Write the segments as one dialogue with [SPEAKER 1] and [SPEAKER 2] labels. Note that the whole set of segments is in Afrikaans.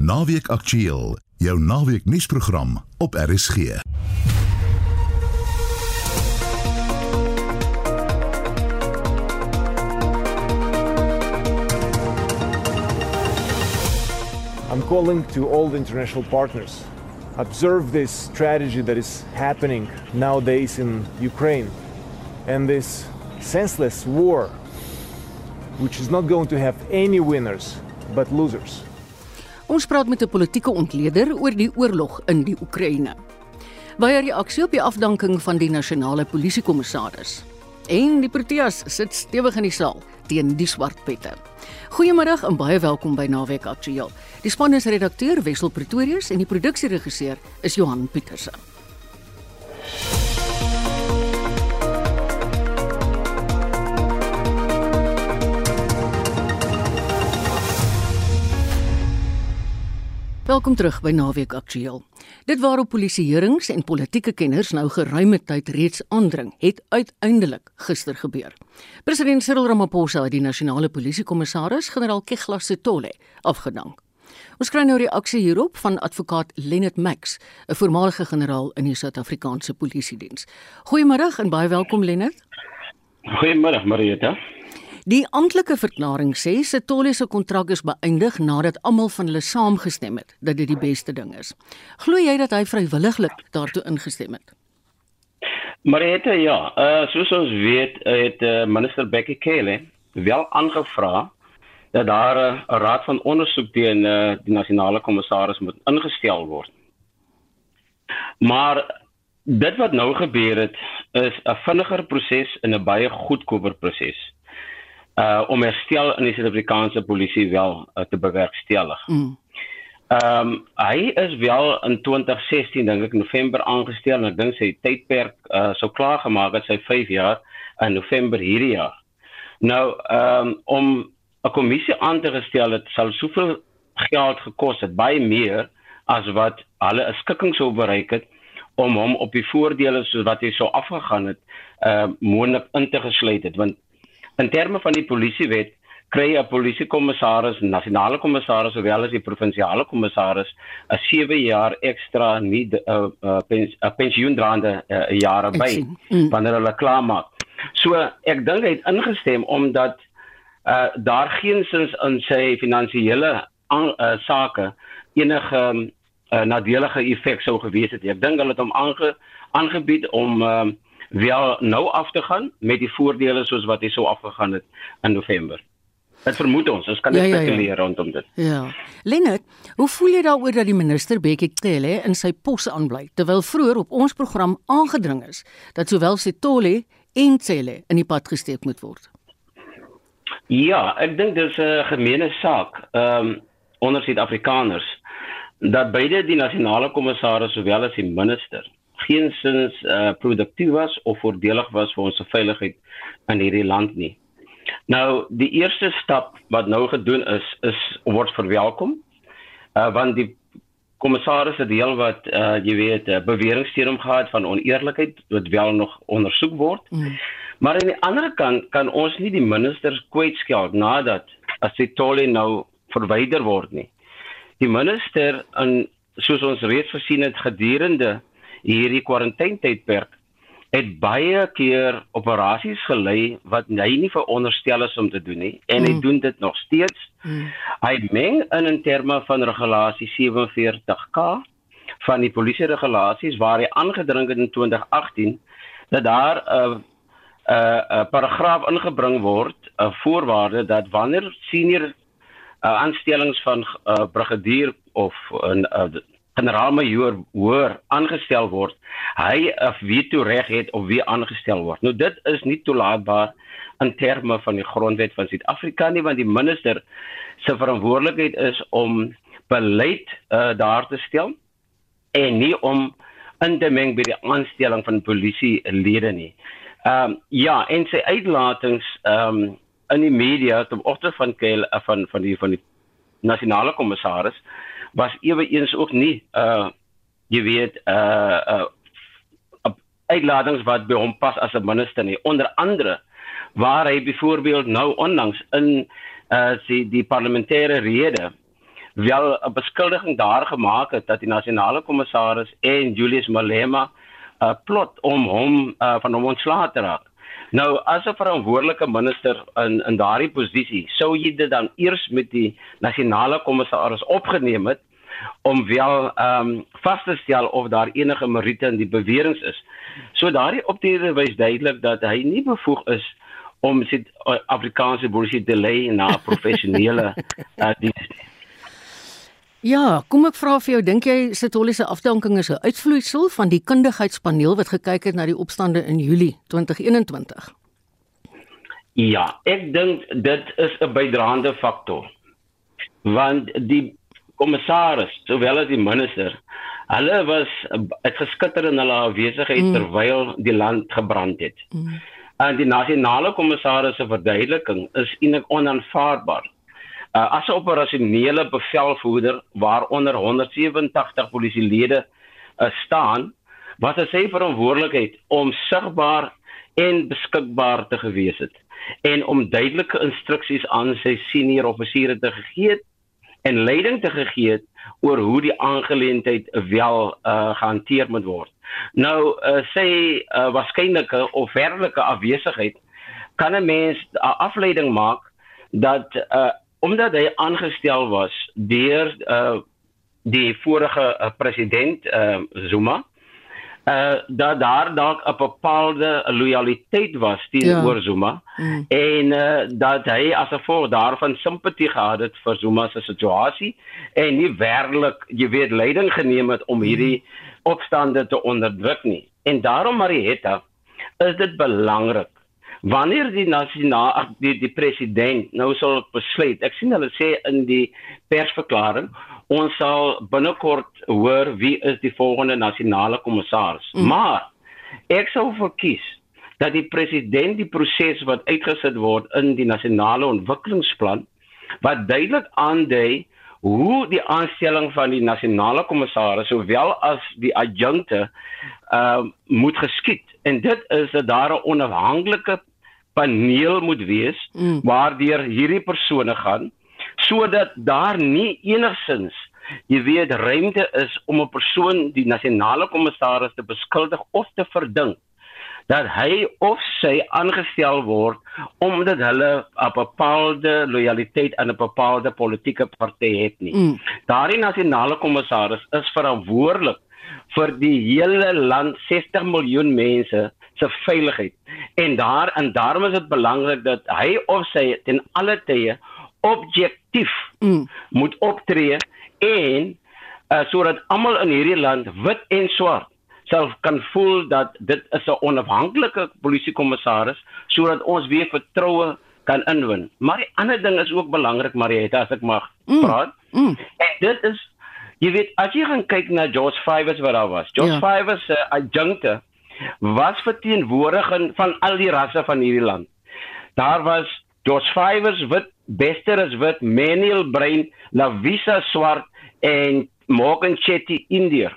[SPEAKER 1] Naweek Aktueel, jou naweek nuusprogram op RSG.
[SPEAKER 2] I'm calling to all the international partners. Observe this strategy that is happening nowadays in Ukraine and this senseless war, which is not going to have any winners but losers.
[SPEAKER 3] Ons praat met 'n politieke ontleder oor die oorlog in die Oekraïne. Baie reaksie op die afdanking van die nasionale polisiekommissaris. En die Proteas sit stewig in die saal teen die swart pette. Goeiemôre en baie welkom by Naweek Aktueel. Die span is redakteur Wessel Pretorius en die produksieregisseur is Johan Pieterse. Welkom terug by Naweek Aktueel. Dit waarop polisieheerings en politieke kenners nou geruime tyd reeds aandring, het uiteindelik gister gebeur. President Cyril Ramaphosa het die nasionale polisiekommissaris, generaal Kegla Setole, afgedank. Ons kry nou reaksie hierop van advokaat Lenet Max, 'n voormalige generaal in die Suid-Afrikaanse Polisie Diens. Goeiemôre en baie welkom Lenet.
[SPEAKER 4] Goeiemôre Marieta.
[SPEAKER 3] Die amptelike verklaring sê Setole se kontrak is beëindig nadat almal van hulle saamgestem het dat dit die beste ding is. Glo jy dat hy vrywilliglik daartoe ingestem het?
[SPEAKER 4] Marieta, ja, uh, soos ons weet, het uh, minister Becky Cele wel aangevra dat daar 'n uh, raad van ondersoek teen uh, die nasionale kommissaris moet ingestel word. Maar dit wat nou gebeur het is 'n vinniger proses en 'n baie goedkoper proses uh om herstel in die Suid-Afrikaanse polisie wel uh, te bewerkstellig. Mm. Ehm um, hy is wel in 2016 dink ek November aangestel en ek dink sy tydperk uh sou klaar gemaak het sy 5 jaar in November hierdie jaar. Nou ehm um, om 'n kommissie aan te gestel het sal soveel geld gekos het, baie meer as wat hulle 'n skikking sou bereik het om hom op die voordele soos wat hy sou afgegaan het, uh moontlik in te gesluit het want In terme van die polisiewet kry 'n polisiekommissaris, nasionale kommissaris sowel as die provinsiale kommissaris 'n 7 jaar ekstra nie 'n uh, uh, pens, uh, pensioendraande uh, jare by mm. wanneer hulle klaar maak. So ek dink hy het ingestem omdat uh, daar geensins in sy finansiële uh, sake enige uh, nadelige effek sou gewees het. Ek dink hulle het hom aange, aangebied om uh, wel nou af te gaan met die voordele soos wat hy sou afgegaan het in November. Dit vermoed ons, ons kan net ja, ja, ja. spekuleer ja. rondom dit.
[SPEAKER 3] Ja. Lenet, hoe voel jy daaroor dat die minister Bekkie Cele in sy pos aanbly terwyl vroeër op ons program aangedring is dat sowel Setole en Cele in die pad gesteek moet word?
[SPEAKER 4] Ja, ek dink dis 'n gemeene saak ehm um, onder Suid-Afrikaners dat beide die nasionale kommissaris sowel as die minister geensins uh, produktief was of voordelig was vir ons veiligheid in hierdie land nie. Nou die eerste stap wat nou gedoen is is word verwelkom. Uh want die kommissaris het deel wat uh jy weet uh, beweringe teen hom gehad van oneerlikheid wat wel nog ondersoek word. Mm. Maar aan die ander kant kan ons nie die ministers kwytskeld nadat as dit tolle nou verwyder word nie. Die minister en soos ons reeds gesien het gedurende hierdie kwarantynetydperk het baie keer operasies gelei wat hy nie veronderstel is om te doen nie en hy mm. doen dit nog steeds. Mm. Hy meng in in terme van regulasie 47K van die polisie regulasies waar hy aangedring het in 2018 dat daar 'n uh, 'n uh, uh, paragraaf ingebring word 'n uh, voorwaarde dat wanneer senior uh, aanstellings van uh, brigadier of 'n uh, generaalmajoor hoër aangestel word, hy 'n veto reg het op wie aangestel word. Nou dit is nie toelaatbaar in terme van die grondwet van Suid-Afrika nie, want die minister se verantwoordelikheid is om beleid uh, daar te stel en nie om in te meng by die aanstelling van polisielede nie. Ehm um, ja, en sy uitlatings ehm um, in die media ten opsigte van Kel van van die van die nasionale kommissaris was ewe eens ook nie uh jy weet uh uh uitladings wat by hom pas as 'n minister nie onder andere waar hy byvoorbeeld nou onlangs in uh sy die parlementêre rede wel 'n beskuldiging daar gemaak het dat die nasionale kommissaris en Julius Malema uh, plot om hom uh, van hom ontslae te raak. Nou as 'n verantwoordelike minister in in daardie posisie, sou jy dit dan eers met die nasionale kommissaris opgeneem het om wel ehm um, vas te stel of daar enige meriete in die beweringe is. So daardie optrede wys duidelik dat hy nie bevoeg is om sy Afrikaanse boersie te lei na professionele uh, diens.
[SPEAKER 3] Ja, kom ek vra vir jou, dink jy Sitoli se afdanking is 'n uitvloeisel van die kundigheidspaneel wat gekyk het na die opstande in Julie 2021?
[SPEAKER 4] Ja, ek dink dit is 'n bydraende faktor. Want die kommissaris sowel as die minister hulle was uitgeskitter in hulle afwesigheid mm. terwyl die land gebrand het. Mm. En die nasionale kommissaris se verduideliking is eintlik onaanvaarbaar. Uh, as 'n operasionele bevelvoerder waaronder 187 polisielede uh, staan, was dit sy verantwoordelikheid om sigbaar en beskikbaar te gewees het en om duidelike instruksies aan sy senior offisiere te gegee het en leiding te gegee het oor hoe die aangeleentheid wel uh, gehanteer moet word. Nou uh, sê uh, waarskynlike of werklike afwesigheid kan 'n mens 'n uh, afleiding maak dat uh, omdat hy aangestel was deur uh, die vorige uh, president uh, Zuma uh dat daar dalk 'n bepaalde loyaliteit was teenoor ja. Zuma mm. en uh dat hy as gevolg daarvan simpatie gehad het vir Zuma se situasie en nie werklik jy weet leiding geneem het om hierdie mm. opstande te onderdruk nie. En daarom Marietta is dit belangrik wanneer die nasionale die die president nou sal besluit. Ek sien hulle sê in die persverklaring ons sal binnekort hoor wie is die volgende nasionale kommissaris. Mm. Maar ek sou verkies dat die president die proses wat uitgesit word in die nasionale ontwikkelingsplan wat duidelik aandui hoe die aanstelling van die nasionale kommissaris sowel as die adjunkte uh moet geskied en dit is dat daar 'n onafhanklike paneel moet wees mm. waardeur hierdie persone gaan sodat daar nie enigsins jy weet ruimte is om 'n persoon die nasionale kommissaris te beskuldig of te verdink dat hy of sy aangestel word omdat hulle 'n bepaalde lojaliteit aan 'n bepaalde politieke party het nie. Mm. Daardie nasionale kommissaris is verantwoordelik vir die hele land 60 miljoen mense se veiligheid. En daar en daarom is dit belangrik dat hy of sy ten alle tye objektief mm. moet optree en uh, sodat almal in hierdie land wit en swart self kan voel dat dit is 'n onafhanklike polisiekommissaris sodat ons weer vertroue kan inwin. Maar die ander ding is ook belangrik Marieta as ek mag mm. praat. Mm. En dit is jy weet as jy gaan kyk na George Fivers wat daar was. George ja. Fivers se uh, adjunkte was verteenwoordiging van al die rasse van hierdie land. Daar was George Fivers wit, Bester is wit, Manuel Brain, Lavisa swart en Morgan Chetty Indiër.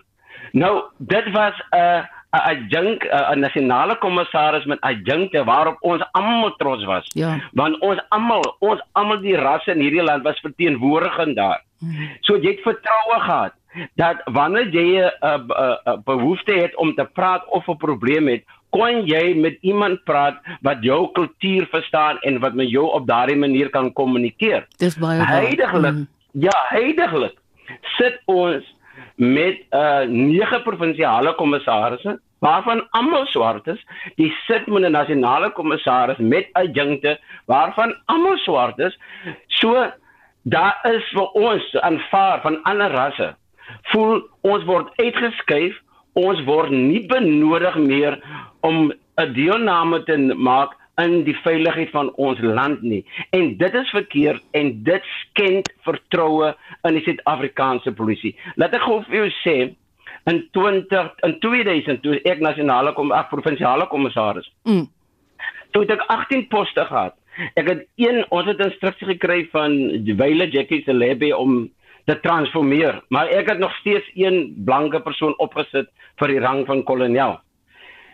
[SPEAKER 4] Nou, dit was 'n uh, 'n adjunk 'n nasionale kommissaris met adjunkte waarop ons almal trots was. Ja. Want ons almal, ons almal die rasse in hierdie land was verteenwoordigend daar. Hmm. So jy het vertroue gehad dat wanneer jy 'n uh, uh, uh, behoefte het om te praat of 'n probleem het, kon jy met iemand praat wat jou kultuur verstaan en wat met jou op daardie manier kan kommunikeer.
[SPEAKER 3] Dis baie
[SPEAKER 4] heidaglik. Mm. Ja, heidaglik. Sit ons met 'n uh, nege provinsiale kommissarisse waarvan almal swart is, die sit met 'n nasionale kommissaris met adjunkte waarvan almal swart is. So daar is vir ons aanvaar van ander rasse voel ons word uitgeskuif, ons word nie benodig meer om 'n deelname te maak in die veiligheid van ons land nie. En dit is verkeerd en dit skend vertroue in die Suid-Afrikaanse polisie. Laat ek gou vir jou sê in 20 in 2000 toe ek nasionale kom ag provinsiale kommissaris. Mm. Toe het ek 18 poste gehad. Ek het een ons het instruksie gekry van Wyle Jackie se lebe om te transformeer, maar ek het nog steeds een blanke persoon opgesit vir die rang van kolonel.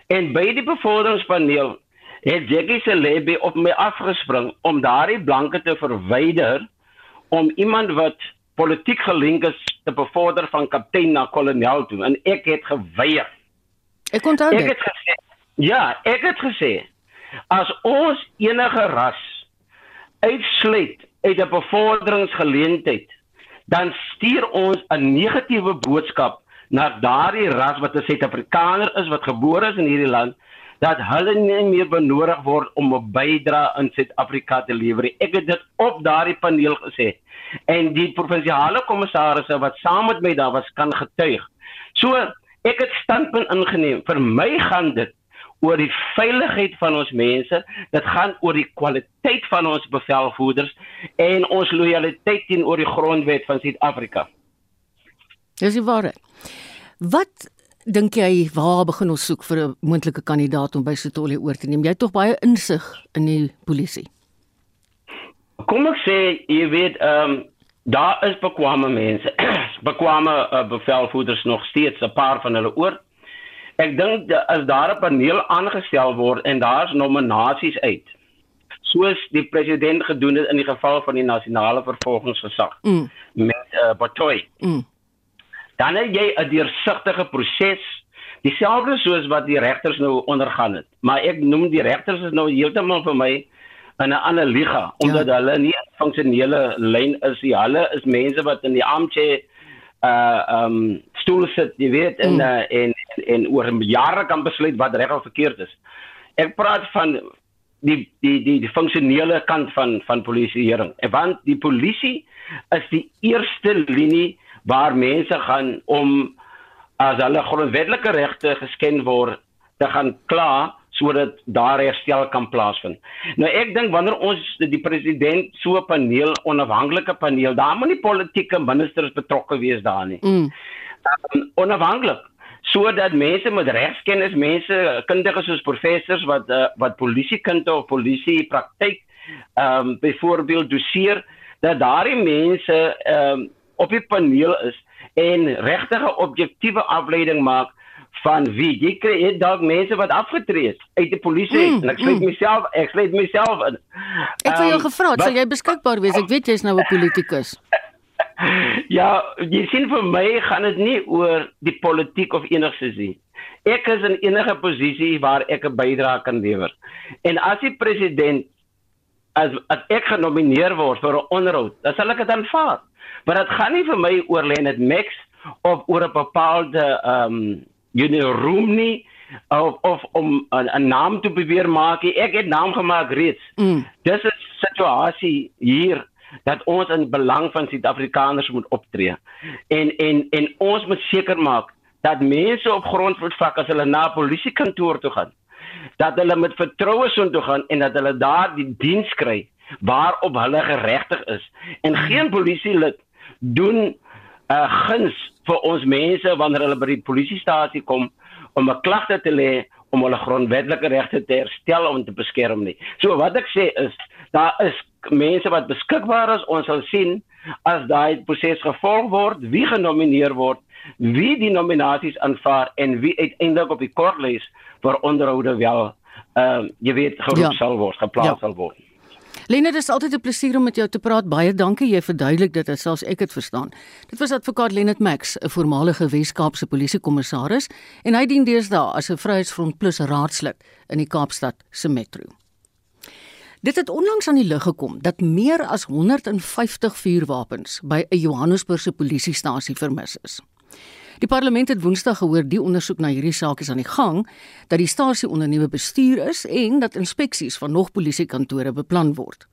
[SPEAKER 4] En by die bevorderingspaneel het Jackie Celebi op my afgespring om daardie blanke te verwyder om iemand wat politiek gelink is te bevorder van kaptein na kolonel toe en ek het geweier.
[SPEAKER 3] Ek onthou
[SPEAKER 4] Ek
[SPEAKER 3] dit.
[SPEAKER 4] het gesê ja, ek het gesê as ons enige ras uitsluit uit 'n bevorderingsgeleentheid, dan stuur ons 'n negatiewe boodskap na daardie ras wat 'n Suid-Afrikaner is wat gebore is in hierdie land dat hulle nie meer benodig word om 'n bydrae in Suid-Afrika te lewer. Ek het dit op daardie paneel gesê. En die provinsiale kommissarisse wat saam met my daar was kan getuig. So ek het standpunt ingeneem. Vir my gaan dit oor die veiligheid van ons mense. Dit gaan oor die kwaliteit van ons bevelvoerders en ons lojaliteit teenoor die grondwet van Suid-Afrika.
[SPEAKER 3] Dis die waarheid. Wat dink jy waar begin ons soek vir 'n moontlike kandidaat om by Sotoli oor te neem? Jy het tog baie insig in die polisie.
[SPEAKER 4] Kom ek sê, jy weet, ehm um, daar is bekwame mense, bekwame uh, bevelvoerders nog steeds 'n paar van hulle oor. Ek dink as daar 'n paneel aangestel word en daar's nominasies uit, soos die president gedoen het in die geval van die nasionale vervolgingsgesag
[SPEAKER 3] Mm.
[SPEAKER 4] met uh, Batoy,
[SPEAKER 3] Mm.
[SPEAKER 4] dan het jy 'n deursigtige proses dieselfde soos wat die regters nou ondergaan het. Maar ek noem die regters is nou heeltemal vir my in 'n ander liga omdat ja. hulle nie 'n funksionele lyn is nie. Hulle is mense wat in die armchair uh um stoel sit, jy weet, en
[SPEAKER 3] Mm.
[SPEAKER 4] uh, en en oor jare kan besluit wat reg of verkeerd is. Ek praat van die die die die funksionele kant van van polisieering. Want die polisie is die eerste linie waar mense gaan om as hulle grondwetlike regte geskend word te gaan kla sodat daar herstel kan plaasvind. Nou ek dink wanneer ons die president so 'n paneel, onafhanklike paneel, daar moet nie politieke ministers betrokke wees daar nie
[SPEAKER 3] Mm.
[SPEAKER 4] um, onafhanklik sodat mense met regskennis, mense kundiges soos professors wat uh, wat polisiekunde of polisie praktyk ehm um, byvoorbeeld doseer dat daardie mense ehm um, op die paneel is en regtige objektiewe afleiding maak van wie jy kry jy dalk mense wat afgetree het uit die polisie
[SPEAKER 3] Mm,
[SPEAKER 4] en ek sluit
[SPEAKER 3] mm.
[SPEAKER 4] myself ek sluit myself in.
[SPEAKER 3] Ek het jou
[SPEAKER 4] Ehm,
[SPEAKER 3] gevra, sal jy beskikbaar wees? Ek weet jy's nou 'n politikus.
[SPEAKER 4] Ja, jy sien vir my gaan dit nie oor die politiek of enigsins nie. Ek is in enige posisie waar ek 'n bydrae kan lewer. En as die president as as ek genomineer word vir 'n onderhoud, dan sal ek dit aanvaar. Maar dit gaan nie vir my oor Lenet Max of oor 'n bepaalde ehm um, you know room nie of of om 'n naam te probeer maak. Ek het naam gemaak reeds.
[SPEAKER 3] Mm.
[SPEAKER 4] Dis 'n situasie hier dat ons in belang van Suid-Afrikaners moet optree. En en en ons moet seker maak dat mense op grondvlak as hulle na polisiekantoor toe gaan, dat hulle met vertroue so toe gaan en dat hulle daar die diens kry waarop hulle geregtig is. En geen polisielid doen 'n uh, guns vir ons mense wanneer hulle by die polisiestasie kom om 'n klagte te lê om hulle grondwetlike regte te herstel om te beskerm nie. So wat ek sê is daar is mense wat beskikbaar is. Ons sal sien as daai proses gevolg word, wie genomineer word, wie die nominasies aanvaar en wie uiteindelik op die kortlys vir onderhoude wel ehm uh, jy weet geroep
[SPEAKER 3] Ja.
[SPEAKER 4] sal word, geplaas
[SPEAKER 3] Ja.
[SPEAKER 4] sal word.
[SPEAKER 3] Lena, dit is altyd 'n plesier om met jou te praat. Baie dankie. Jy verduidelik dit as selfs ek dit verstaan. Dit was advokaat Lenet Max, 'n voormalige Wes-Kaapse polisiekommissaris en hy dien deesdae as 'n Vryheidsfront Plus raadslid in die Kaapstad se metro. Dit het onlangs aan die lig gekom dat meer as 150 vuurwapens by 'n Johannesburgse polisiestasie vermis is. Die parlement het Woensdag gehoor die ondersoek na hierdie saak is aan die gang, dat die stasie onder nuwe bestuur is en dat inspeksies van nog polisiekantore beplan word.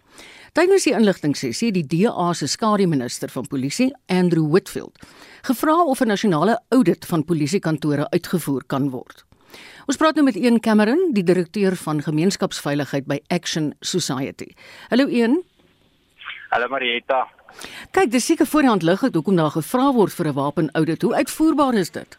[SPEAKER 3] Tydens die inligtingsessie het die DA se skademinister van polisie, Andrew Whitfield, gevra of 'n nasionale audit van polisiekantore uitgevoer kan word. Ons praat nou met Ian Cameron, die direkteur van gemeenskapsveiligheid by Action Society. Hallo Ian.
[SPEAKER 5] Hallo Marieta.
[SPEAKER 3] Kyk, dis seker voor die hand lig hoekom daar gevra word vir 'n wapenaudit. Hoe uitvoerbaar is dit?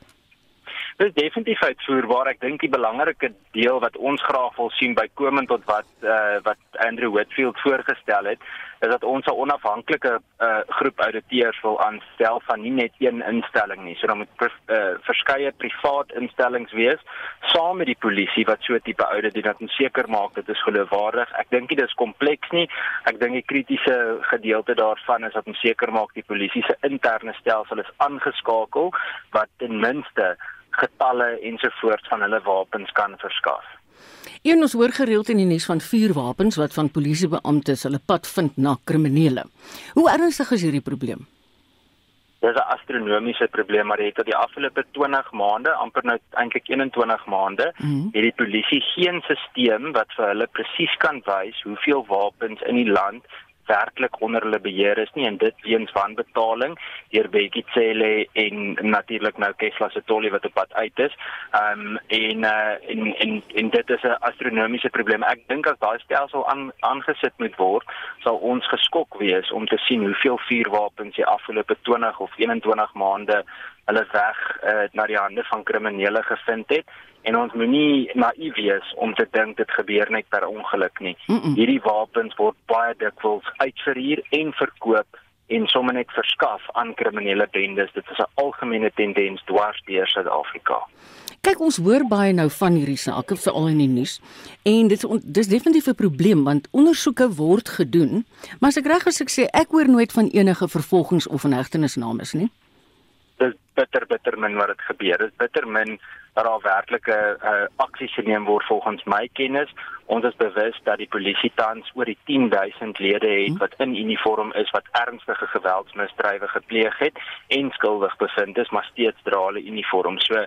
[SPEAKER 5] Dit is definitief uitvoerbaar. Ek dink die belangrike deel wat ons graag wil sien bykomend tot wat uh, wat Andrew Whitfield voorgestel het, is dat ons 'n onafhanklike uh, groep ouditeurs wil aanstel van nie net een instelling nie. So dan moet uh, verskeie privaat instellings wees saam met die polisie wat so 'n tipe audit doen dat ons seker maak dit is geloofwaardig. Ek dink dit is kompleks nie. Ek dink die kritiese gedeelte daarvan is dat ons seker maak die polisie se interne stelsel is aangeskakel wat ten minste getalle ensovoorts van hulle wapens kan verskaf.
[SPEAKER 3] Een ons hoor gereeld in die nuus van vuurwapens wat van polisiebeamptes hulle pad vind na kriminele. Hoe ernstig is hierdie probleem?
[SPEAKER 5] Dit is 'n astronomiese probleem maar het tot die afgelope 20 maande, amper nou eintlik 21 maande, mm -hmm. het die polisie geen stelsel wat vir hulle presies kan wys hoeveel wapens in die land werklik onder hulle beheer is nie en dit weens wanbetaling deur Bekkie Cele en natuurlik nou Kesla se tollie wat op pad uit is. Ehm um, en uh en en en dit is 'n astronomiese probleem. Ek dink as daai stelsel aan aangesit moet word, sal ons geskok wees om te sien hoeveel vuurwapens die afgelope 20 of 21 maande hulle weg uh, na die hande van kriminele gevind het en ons moenie naïef wees om te dink dit gebeur net per ongeluk nie. Mm -mm. Hierdie wapens word baie dikwels uitverhuur en verkoop en sommer net verskaf aan kriminele bendes. Dit is 'n algemene tendens dwars deur Suid-Afrika.
[SPEAKER 3] Kyk, ons hoor baie nou van hierdie sake veral in die nuus en dit dis definitief 'n probleem want ondersoeke word gedoen, maar as ek reg is ek sê ek hoor nooit van enige vervolgings of inhegtenisnames nie.
[SPEAKER 5] Dis bitter bitter min wat dit gebeur. Dit is bitter min dat daar werklike uh, aksies geneem word volgens my kennis. Ons is bewus dat die polisie tans oor die 10000 lede het hm. wat in uniform is wat ernstige geweldsmisdrywe gepleeg het en skuldig bevind is, maar steeds dra hulle uniform. So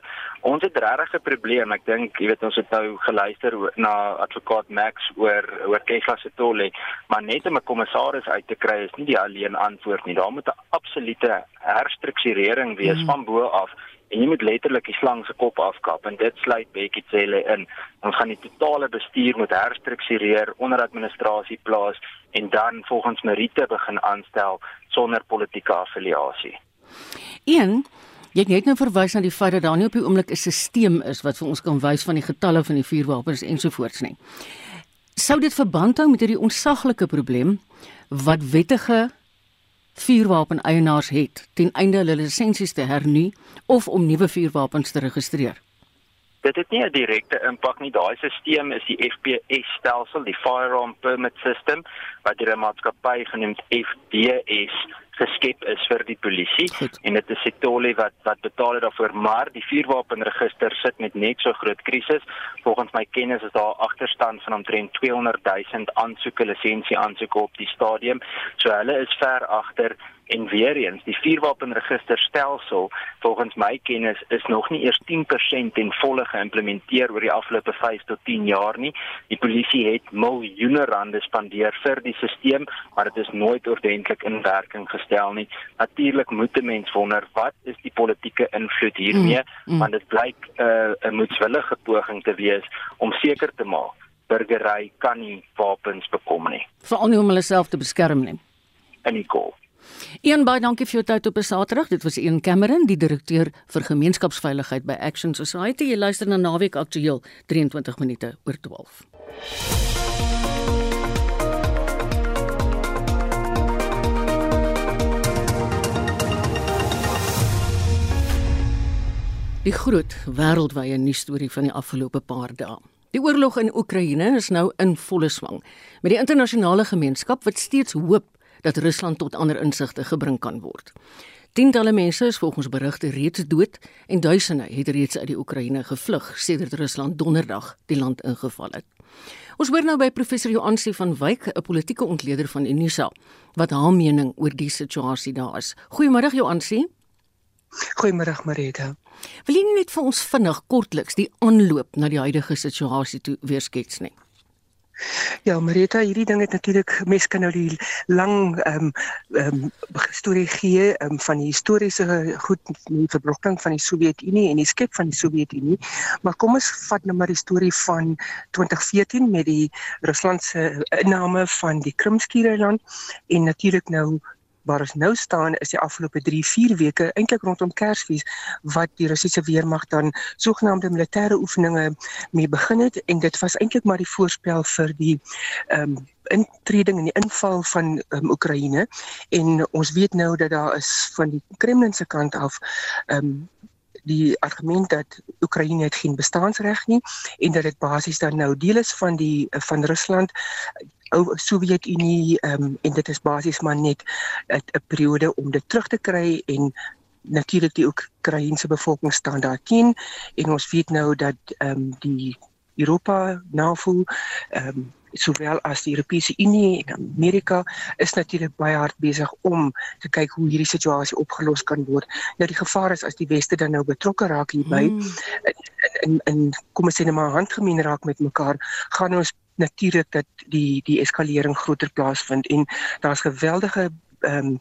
[SPEAKER 5] ons het regtig 'n probleem. Ek dink, jy weet, ons het nou geluister na advokaat Max oor oor Kesla se tolle, maar net om 'n kommissaris uit te kry is nie die alleen antwoord nie. Daar moet 'n absolute herstrukturering wees hm. van bo af en jy moet letterlik die slang se kop afkap en dit sluit Bekkie Cele in. Ons gaan die totale bestuur moet herstruktureer onder administrasie plaas en dan volgens meriete begin aanstel sonder politieke affiliasie.
[SPEAKER 3] Een Jy het net nou verwys na die feit dat daar nie op die oomblik 'n stelsel is wat vir ons kan wys van die getalle van die vuurwapens ensovoorts nie. Sou dit verband hou met hierdie onsaglike probleem wat wettige vuurwapen eienaars het ten einde hulle lisensies te hernu of om nuwe vuurwapens te registreer.
[SPEAKER 5] Dit het nie 'n direkte impak nie. Daai stelsel is die FPS stelsel, die Firearm Permit System wat deur 'n maatskappy genaamd FDS geskep is vir die polisie. Goed. en dit is Sektolie wat wat betaal daarvoor maar die vuurwapenregister sit met net so groot krisis. Volgens my kennis is daar agterstand van omtrent 200 000 aansoeke lisensie aansoeke op die stadium. So hulle is ver agter En weer eens, die vuurwapenregisterstelsel volgens my kennis is nog nie eers 10% ten volle geïmplementeer oor die afgelope 5 tot 10 jaar nie. Die polisie het miljoene rande spandeer vir die stelsel, maar dit is nooit ordentlik in werking gestel nie. Natuurlik moet 'n mens wonder wat is die politieke invloed hiermee, mm, mm. want dit blyk 'n uh, 'n moedswillige poging te wees om seker te maak burgery kan nie wapens bekom nie.
[SPEAKER 3] Veral nie om hulle self te beskerm nie.
[SPEAKER 5] En ek koop
[SPEAKER 3] Een baie dankie vir jou tyd op 'n Saterdag. Dit was Ian Cameron, die direkteur vir gemeenskapsveiligheid by Action Society. Jy luister na Naweek Aktueel 23 minute oor 12. Die groot wêreldwye nuus storie van die afgelope paar dae. Die oorlog in Oekraïne is nou in volle swang, met die internasionale gemeenskap wat steeds hoop dat Rusland tot ander insigte gebring kan word. Tientalle mense is volgens berigte reeds dood en duisende het reeds uit die Oekraïne gevlug sedert Rusland donderdag die land ingeval het. Ons hoor nou by professor Joansi van Wyk, 'n politieke ontleder van Unisa, wat haar mening oor die situasie daar is. Goeiemôre Joansi.
[SPEAKER 6] Goeiemôre Marita.
[SPEAKER 3] Wil jy net vir ons vinnig kortliks die aanloop na die huidige situasie toe weerskets nie?
[SPEAKER 6] Ja, Marita, hierdie ding het natuurlik mes kan nou die lang ehm um, ehm um, storie gee um, van die historiese goed die verbrokking van die Sowjetunie en die skep van die Sowjetunie. Maar kom ons vat nou maar die storie van 2014 met die Rusland se inname van die Krimskiereiland en natuurlik nou waar ons nou staan is die afgelope 3, 4 weke eintlik rondom Kersfees wat die Russiese weermag dan sogenaamde militêre oefeninge mee begin het. En dit was eintlik maar die voorspel vir die ehm um, intreding en die inval van um, Oekraïne. En ons weet nou dat daar is van die Kremlin se kant af ehm um, die argument dat Oekraïne het geen bestaansreg nie en dat dit basies dan nou deel is van die van Rusland ou Sowjetunie um, en dit is basies maar net 'n periode om dit terug te kry en natuurlik die Oekraïense bevolking staan daar teen en ons weet nou dat ehm um, die Europa NAVO ehm um, sowel as die Europese Unie en Amerika is natuurlik baie hard besig om te kyk hoe hierdie situasie opgelos kan word. Nou die gevaar is as die weste dan nou betrokke raak hierby mm. En en kom ons sê net maar handgemeen raak met mekaar, gaan ons natuurlik dat die die eskalering groter plaasvind. En daar's geweldige ehm um,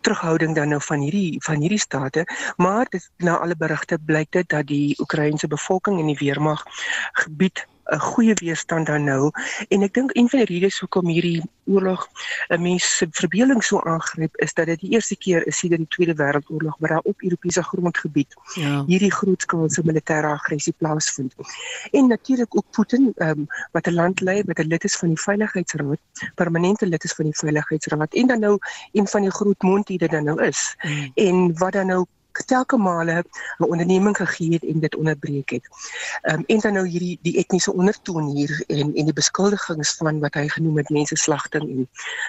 [SPEAKER 6] terughouding dan nou van hierdie van hierdie state maar dit na alle berigte blyk dit dat die Oekraïense bevolking en die weermag gebied 'n goeie weerstand dan nou en ek dink een van die redes hoekom hierdie oorlog 'n mens se verbeelding so aangryp is dat dit die eerste keer is sedert die Tweede Wêreldoorlog waar daar op Europese grondgebied ja. hierdie grootskaalse militêre aggressie plaasvind. En natuurlik ook Putin um, wat 'n land lei wat 'n lid is van die Veiligheidsraad, permanente lid is van die Veiligheidsraad en dan nou een van die groot mondhede dan nou is. Mm. En wat dan nou telke male 'n onderneming gegee het en dit onderbreek het. Ehm um, en dan nou hierdie die etniese ondertoon hier en en die beskuldigings van wat hy genoem het mense slagting en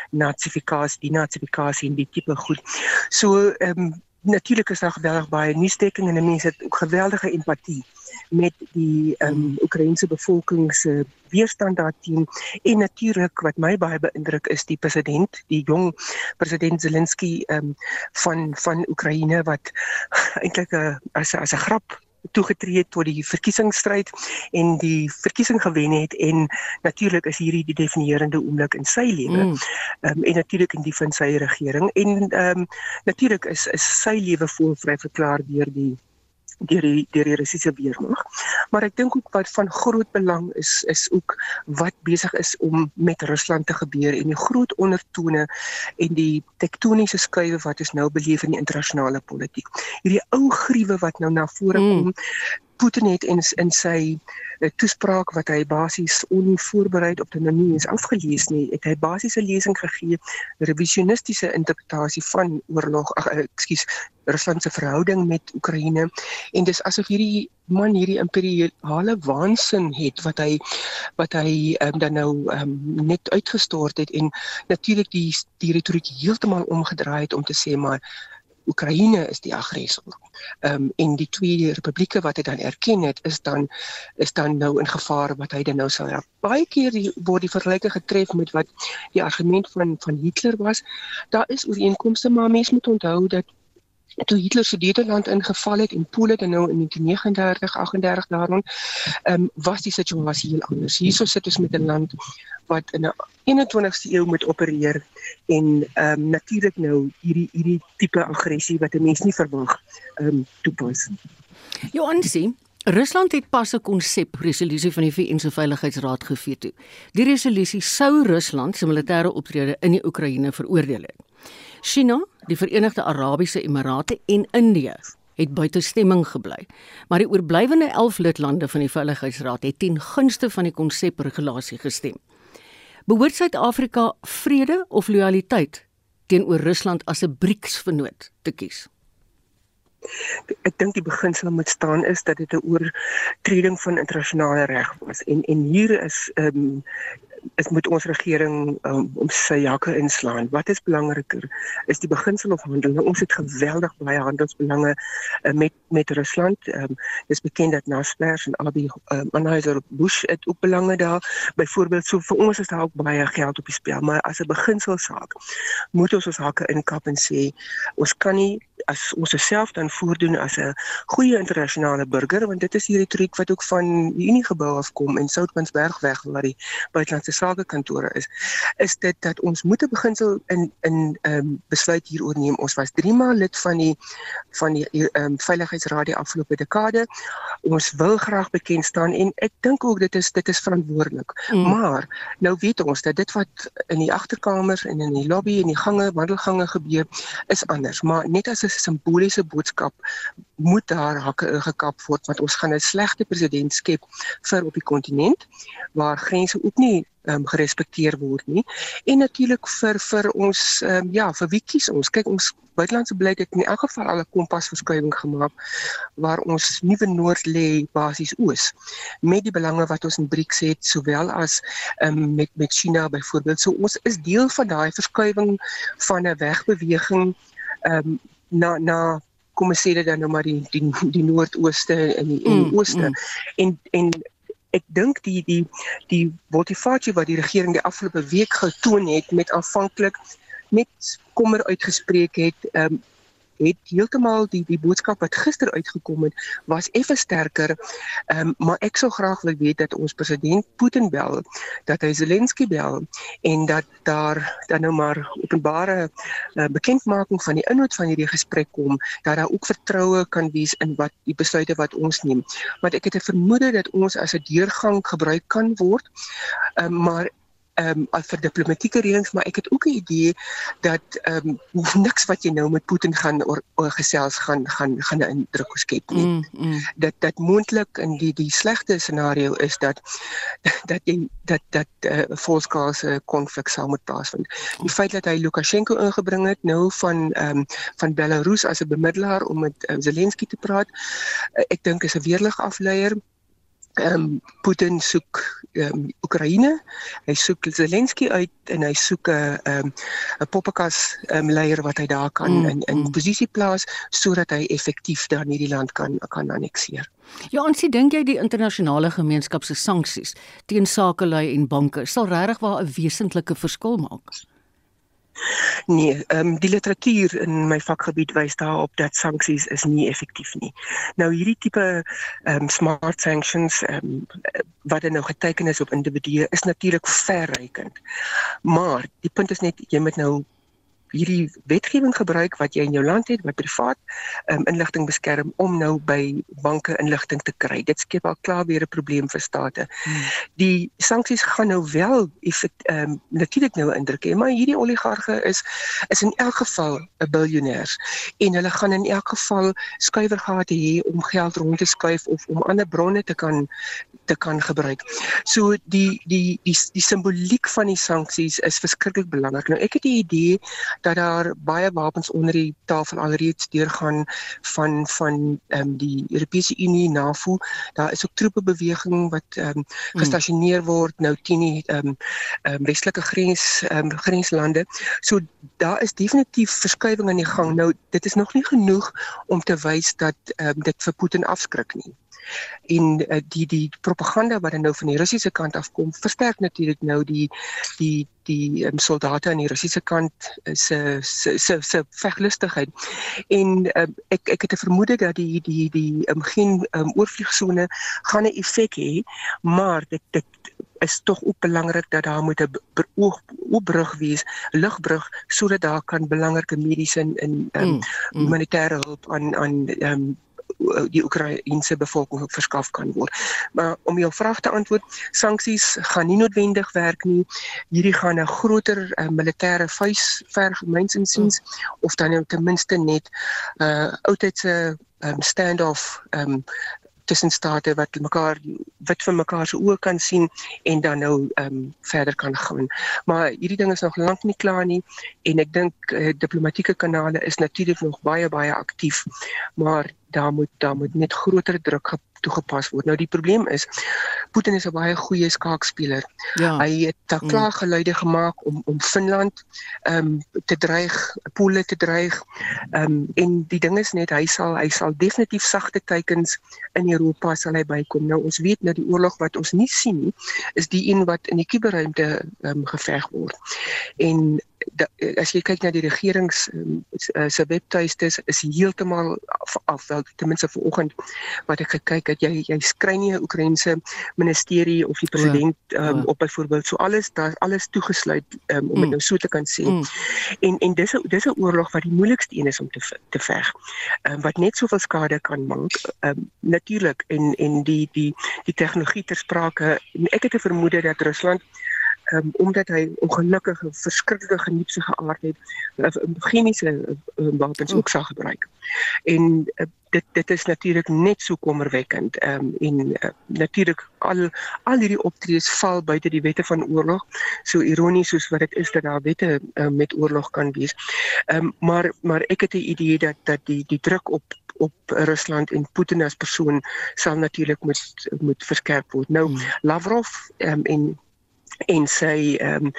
[SPEAKER 6] nazifikasie, die nazifikasie en die tipe goed. So ehm um, natuurlik is daar geweldig baie nuusdekking en mense het ook geweldige empatie met die ehm um, Oekraïense bevolking se weerstand daarteen. En natuurlik wat my baie beïndruk is die president, die jong president Zelensky ehm um, van van Oekraïne wat eintlik 'n as as 'n grap toegetree het tot die verkiesingsstryd en die verkiesing gewen het en natuurlik is hierdie die definierende oomblik in sy lewe. Mm. Ehm um, en natuurlik in die van sy regering en ehm um, natuurlik is is sy lewe voelvry verklaar deur die deur die deur die Russiese weermag. Maar ek dink ook wat van groot belang is is ook wat besig is om met Rusland te gebeur en die groot ondertone en die tektoniese skuwe wat ons nou beleef in die internasionale politiek. Hierdie ou gruwe wat nou na vore mm. kom. Mm. Putin het in in sy uh, toespraak wat hy basies onvoorbereid op die nou is afgelees nie, het hy basies 'n lesing gegee, revisionistiese interpretasie van oorlog, ag uh, ekskuus, Rusland se verhouding met Oekraïne. En dis asof hierdie man hierdie imperiale waansin het wat hy wat hy um, dan nou um, net uitgestort het en natuurlik die die retoriek heeltemal omgedraai het om te sê maar Oekraïne is die aggressor. Ehm um, en die twee republieke wat hy dan erken het is dan is dan nou in gevaar wat hy dan nou sou help. Baie keer die, word die vergelyking getref met wat die argument van van Hitler was. Daar is ooreenkomste maar mense moet onthou dat toe Hitler se Nederland ingeval het en Polen dan nou in 1939 38 daarom ehm um, was die situasie heel anders. Hierso sit ons met 'n land wat in 'n 21ste eeu moet opereer en ehm um, natuurlik nou hierdie hierdie tipe aggressie wat 'n mens nie verwag ehm um, toepas.
[SPEAKER 3] Johansie Rusland het pas 'n konsep resolusie van die VN se Veiligheidsraad geveto. Die resolusie sou Rusland se militêre optrede in die Oekraïne veroordeel het. China, die Verenigde Arabiese Emirate en Indië het buite stemming gebly. Maar die oorblywende 11 lidlande van die Veiligheidsraad het ten gunste van die konsepregulasie gestem. Behoort Suid-Afrika vrede of lojaliteit teenoor Rusland as 'n BRICS-vennoot te kies?
[SPEAKER 6] Ek dink die beginsel moet staan is dat dit 'n oortreding van internasionale reg was en en hier is ehm um, is moet ons regering um, om sy jakke inslaan. Wat is belangriker? Is die beginsel of handel? Nou, ons het geweldig baie handelsbelange uh, met met Rusland. Ehm um, dis bekend dat Naspers en albei um, Anheuser Busch het ook belange daar. Byvoorbeeld so vir ons is daar ook baie geld op die spel, maar as 'n beginselsaak moet ons ons hakke inkap en sê ons kan nie as ons osself dan voordoen as 'n goeie internasionale burger want dit is die retoriek wat ook van die Unie gebou afkom en Soutpansbergweg waar die buitelandse sake kantore is is dit dat ons moet 'n beginsel in in ehm um, besluit hieroor neem. Ons was 3 maal lid van die van die ehm um, veiligheidsraad die afgelope dekade. Ons wil graag bekend staan en ek dink ook dit is dit is verantwoordelik. Mm. maar nou weet ons dat dit wat in die agterkamers en in die lobby en die gange wandelgange gebeur is anders. Maar net as 'n simboliese boodskap moet daar hakke ingekap word want ons gaan 'n slegte president skep vir op die kontinent waar grense ook nie um, gerespekteer word nie. En natuurlik vir vir ons um, ja vir wie kies ons? Kyk ons buitelandse beleid het in elk geval al 'n kompasverskywing gemaak waar ons nuwe noord lê basies oos met die belange wat ons in BRICS het sowel as um, met met China byvoorbeeld. So ons is deel van daai verskywing van 'n wegbeweging um, na na kom ons sê dit dan nou maar die die die noordooste en die, mm, die ooste mm. en en ek dink die die die motivasie wat die regering die afgelope week getoon het met aanvanklik net kommer uitgespreek het um, het heeltemal die die boodskap wat gister uitgekom het was effe sterker. Ehm um, maar ek sou graag wil weet dat ons president Putin bel, dat hy Zelensky bel en dat daar dan nou maar openbare uh, bekendmaking van die inhoud van hierdie gesprek kom, dat daar ook vertroue kan wees in wat die besluite wat ons neem. Want ek het 'n vermoede dat ons as 'n deurgang gebruik kan word. Ehm um, maar ehm um, vir diplomatieke reëlings, maar ek het ook 'n idee dat ehm um, niks wat jy nou met Putin gaan oor, oor gesels gaan gaan gaan 'n indruk skep nie. Mm, mm. Dat dat moontlik in die die slegste scenario is dat dat jy dat dat 'n uh, volskaalse konflik sal moet plaasvind. Die feit dat hy Lukasjenko ingebring het nou van ehm um, van Belarus as 'n bemiddelaar om met uh, Zelensky te praat, uh, ek dink is 'n weerlig afleier ehm um, Putin soek ehm um, Oekraïne. Hy soek Zelensky uit en hy soek 'n ehm um, 'n poppekas ehm um, leier wat hy daar kan mm, in in mm. posisie plaas sodat hy effektief dan hierdie land kan kan annexeer.
[SPEAKER 3] Ja, ons sien dink jy die internasionale gemeenskap se sanksies teen sakelui en banke sal regtig waar 'n wesentlike verskil maak?
[SPEAKER 6] Nee, ehm um, die literatuur in my vakgebied wys daarop dat sanksies is nie effektief nie. Nou hierdie tipe ehm um, smart sanctions ehm um, wat dan nou geteken is op individue is natuurlik verrykend. Maar die punt is net jy moet nou hierdie wetgewing gebruik wat jy in jou land het wat privaat um, inligting beskerm om nou by banke inligting te kry. Dit skep al klaar weer 'n probleem vir state. Hmm. Die sanksies gaan nou wel effek ehm um, natuurlik nou indruk hê, maar hierdie oligarge is is in elk geval 'n biljoenêers en hulle gaan in elk geval skuiwergate hê om geld rond te skuif of om ander bronne te kan te kan gebruik. So die die die die simboliek van die sanksies is verskriklik belangrik. Nou ek het die idee dat daar baie wapens onder die tafel alreeds deurgaan van van ehm um, die Europese Unie NAVO. Daar is ook troepe beweging wat ehm um, gestasioneer word nou teen die ehm um, um, westelike grens ehm um, grenslande. So daar is definitief verskywing aan die gang. Nou dit is nog nie genoeg om te wys dat ehm um, dit vir Putin afskrik nie en uh, die die propaganda wat dan nou van die Russiese kant afkom versterk natuurlik nou die die die um, soldate aan die Russiese kant se se se se veglustigheid en um, ek ek het 'n vermoede dat die die die um, geen um, oorvliegsone gaan 'n effek hê maar dit dit is tog ook belangrik dat daar moet 'n oopbrug wees, lugbrug sodat daar kan belangrike mediese en um, mm, mm. humanitêre hulp aan aan um, die Oekraïense bevolking verskaf kan word. Maar om jou vraag te antwoord, sanksies gaan nie noodwendig werk nie. Hierdie gaan 'n groter uh, militêre vuis verg myns insiens mm. of dan nou ten minste net 'n uh, oudheidse um, standoff um, tussen state wat mekaar wit vir mekaar se oë kan sien en dan nou ehm um, verder kan gaan. Maar hierdie ding is nog lank nie klaar nie en ek dink uh, diplomatieke kanale is natuurlik nog baie baie aktief. Maar daar moet daar moet net groter druk toegepas word. Nou die probleem is Putin is 'n baie goeie skaakspeler. Ja. Hy het daar mm. klaar geluide gemaak om om Finland ehm um, te dreig, Pole te dreig. Ehm um, en die ding is net hy sal hy sal definitief sagte teikens in Europa sal hy bykom. Nou ons weet nou die oorlog wat ons nie sien nie, is die een wat in die kuberruimte ehm um, geveg word. En da, as jy kyk na die regerings um, se webtuistes is heeltemal af, af wel ten minste vanoggend wat ek gekyk het jy jy skry nie 'n Oekraïense ministerie of die president um, op byvoorbeeld so alles daar alles toegesluit um, om dit mm. nou so te kan sê. Mm. En en dis 'n dis 'n oorlog wat die moeilikste een is om te te veg. Um, wat net soveel skade kan maak. Um, Natuurlik en en die die die tegnologie ter sprake. Ek het 'n vermoede dat Rusland um, omdat hy ongelukkig 'n verskriklike geniepse geaard het, chemiese uh, wapens ook sal gebruik. En uh, dit dit is natuurlik net so kommerwekkend. Ehm um, en uh, natuurlik al al hierdie optredes val buite die wette van oorlog. So ironies soos wat dit is dat daar wette uh, met oorlog kan wees. Ehm um, maar maar ek het 'n idee dat dat die die druk op op Rusland en Putin as persoon sal natuurlik moet moet verskerp word. Nou hmm. Lavrov um, en en sy ehm um,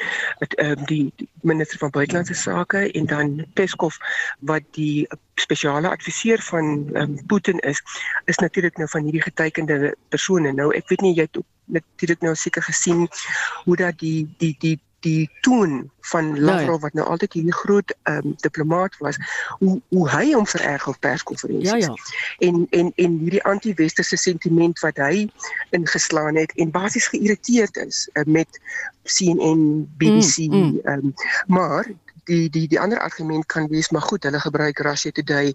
[SPEAKER 6] um, die, die minister van buitelandse sake en dan Peskov wat die spesiale adviseur van um, Putin is is natuurlik nou van hierdie getekende persone nou ek weet nie jy het natuurlik nou seker gesien hoe dat die die die die toon van Lavrov wat nou altyd hierdie groot um, diplomaat was hoe hoe hy hom vererg op perskonferensies. Ja ja. En en en hierdie anti-westerse sentiment wat hy ingeslaan het en basies geïrriteerd is uh, met CNN, BBC, mm, mm. Um, maar die die die ander argument kan wees maar goed, hulle gebruik Russia Today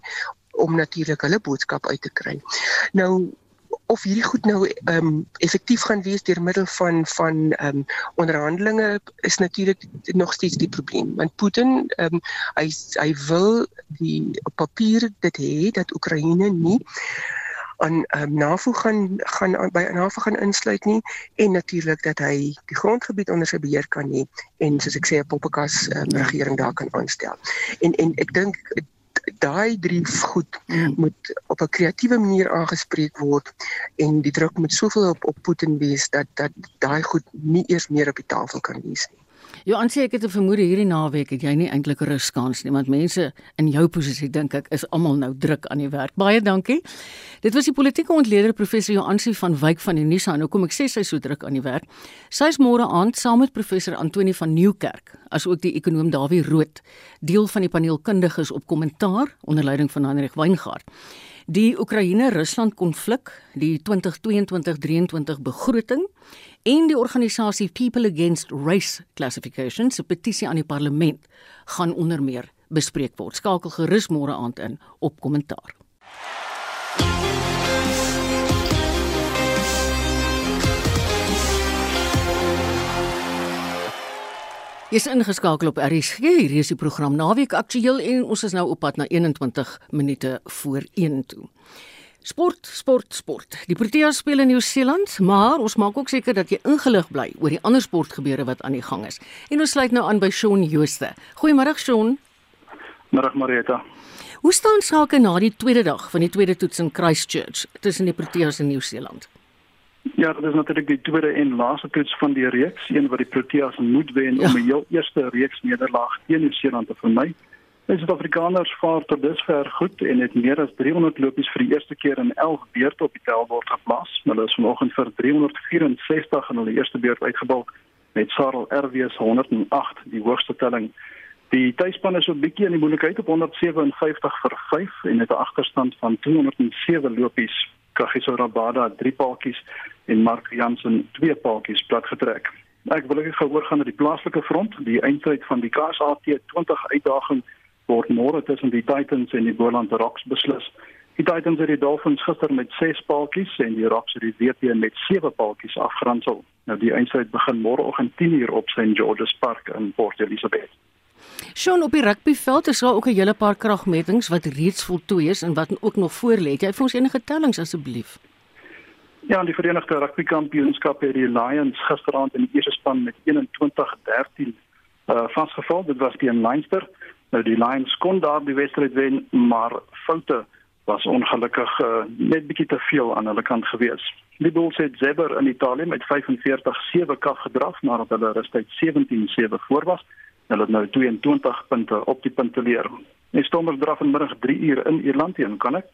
[SPEAKER 6] om natuurlik hulle boodskap uit te kry. Nou of hierdie goed nou ehm um, effektief gaan wees deur middel van van ehm um, onderhandelinge is natuurlik nog steeds die probleem want Putin ehm um, hy hy wil die papier dit hê dat Oekraïne nie aan um, NAVO gaan gaan by NAVO gaan insluit nie en natuurlik dat hy die grondgebied onder sy beheer kan hê en soos ek sê 'n poppekas um, regering daar kan aanstel. En en ek dink daai drie goed moet op 'n kreatiewe manier aangespreek word en die druk moet soveel op op Putin wees dat dat daai goed nie eers meer op die tafel kan wees nie.
[SPEAKER 3] Jo, aansien ek het 'n vermoede hierdie naweek het jy nie eintlik 'n ruskans nie, want mense in jou posisie dink ek is almal nou druk aan die werk. Baie dankie. Dit was die politieke ontleder professor Joansi van Wyk van die Nisa. Nou kom ek sê sy so druk aan die werk. Sy is môre aand saam met professor Antoni van Nieuwkerk, asook die ekonom Dawie Rood, deel van die paneelkundiges op kommentaar onder leiding van Hendrik Weingart. Die Oekraïne-Rusland konflik, die 2022-23 begroting en die organisasie People Against Race Classification se petisie aan die parlement gaan onder meer bespreek word. Skakel gerus môre aand in op kommentaar. Jy's ingeskakel op RSG. Hier is die program Naweek Aktueel en ons is nou op pad na 21 minute voor 1 toe. Sport, sport, sport. Die Proteas speel in Nieu-Seeland, maar ons maak ook seker dat jy ingelig bly oor die ander sportgebeure wat aan die gang is. En ons sluit nou aan by Shaun Jooste. Goeiemôre Shaun.
[SPEAKER 7] Môre Marita.
[SPEAKER 3] Hoe staan sake na die tweede dag van die tweede toets in Christchurch tussen die Proteas en Nieu-Seeland?
[SPEAKER 7] Ja, dit is natuurlik die tweede en laaste toets van die reeks, een wat die Proteas moet wen ja. om 'n heel eerste reeks nederlaag teen Nieu-Seeland te vermy. Die Suid-Afrikaners vaar tot dusver goed en het meer as 300 lopies vir die eerste keer in 11 beurte op die tellbord geplaas. Hulle is vanoggend vir 364 in hulle eerste beurt uitgebalk met Sarel RW's 108 die hoogste telling. Die tuisspan is 'n bietjie in die moeilikheid op 157 vir 5 en het 'n agterstand van 207 lopies. Kagiso Rabada drie paadjies en Mark Jansen twee paadjies plat getrek. Ek wil ek gehoor gaan na die plaaslike front, die eindtyd van die KSAT 20 uitdaging word môre tussen die Titans en die Boland Rocks beslis. Die Titans het die Dolphins gister met 6 paaltjies en die Rocks het die WP met 7 paaltjies afgeronsel. Nou die eindstryd begin môreoggend 10:00 op St George's Park in Port Elizabeth.
[SPEAKER 3] Sjoe, op die rugbyveld is daar ook 'n hele paar kragmetings wat reeds voltooi is en wat ook nog voor lê. Jy vir ons enige tellings asseblief.
[SPEAKER 7] Ja, die Verenigde Rugby Kampioenskap het die Lions gisteraand in die eerste span met 21-13 uh vasgeval. Dit was teen Leinster. Nou die Lions kon daar die wedstryd wen, maar foute was ongelukkig uh, net bietjie te veel aan hulle kant gewees. Die Bulls het Zebber in Italië met 45-7 kaf gedraf nadat hulle rustyd 17-7 voor was. Hulle het nou 22 punte op die punteleer. Die Stormers draf vanmiddag 3 uur in Ierland teen kan ek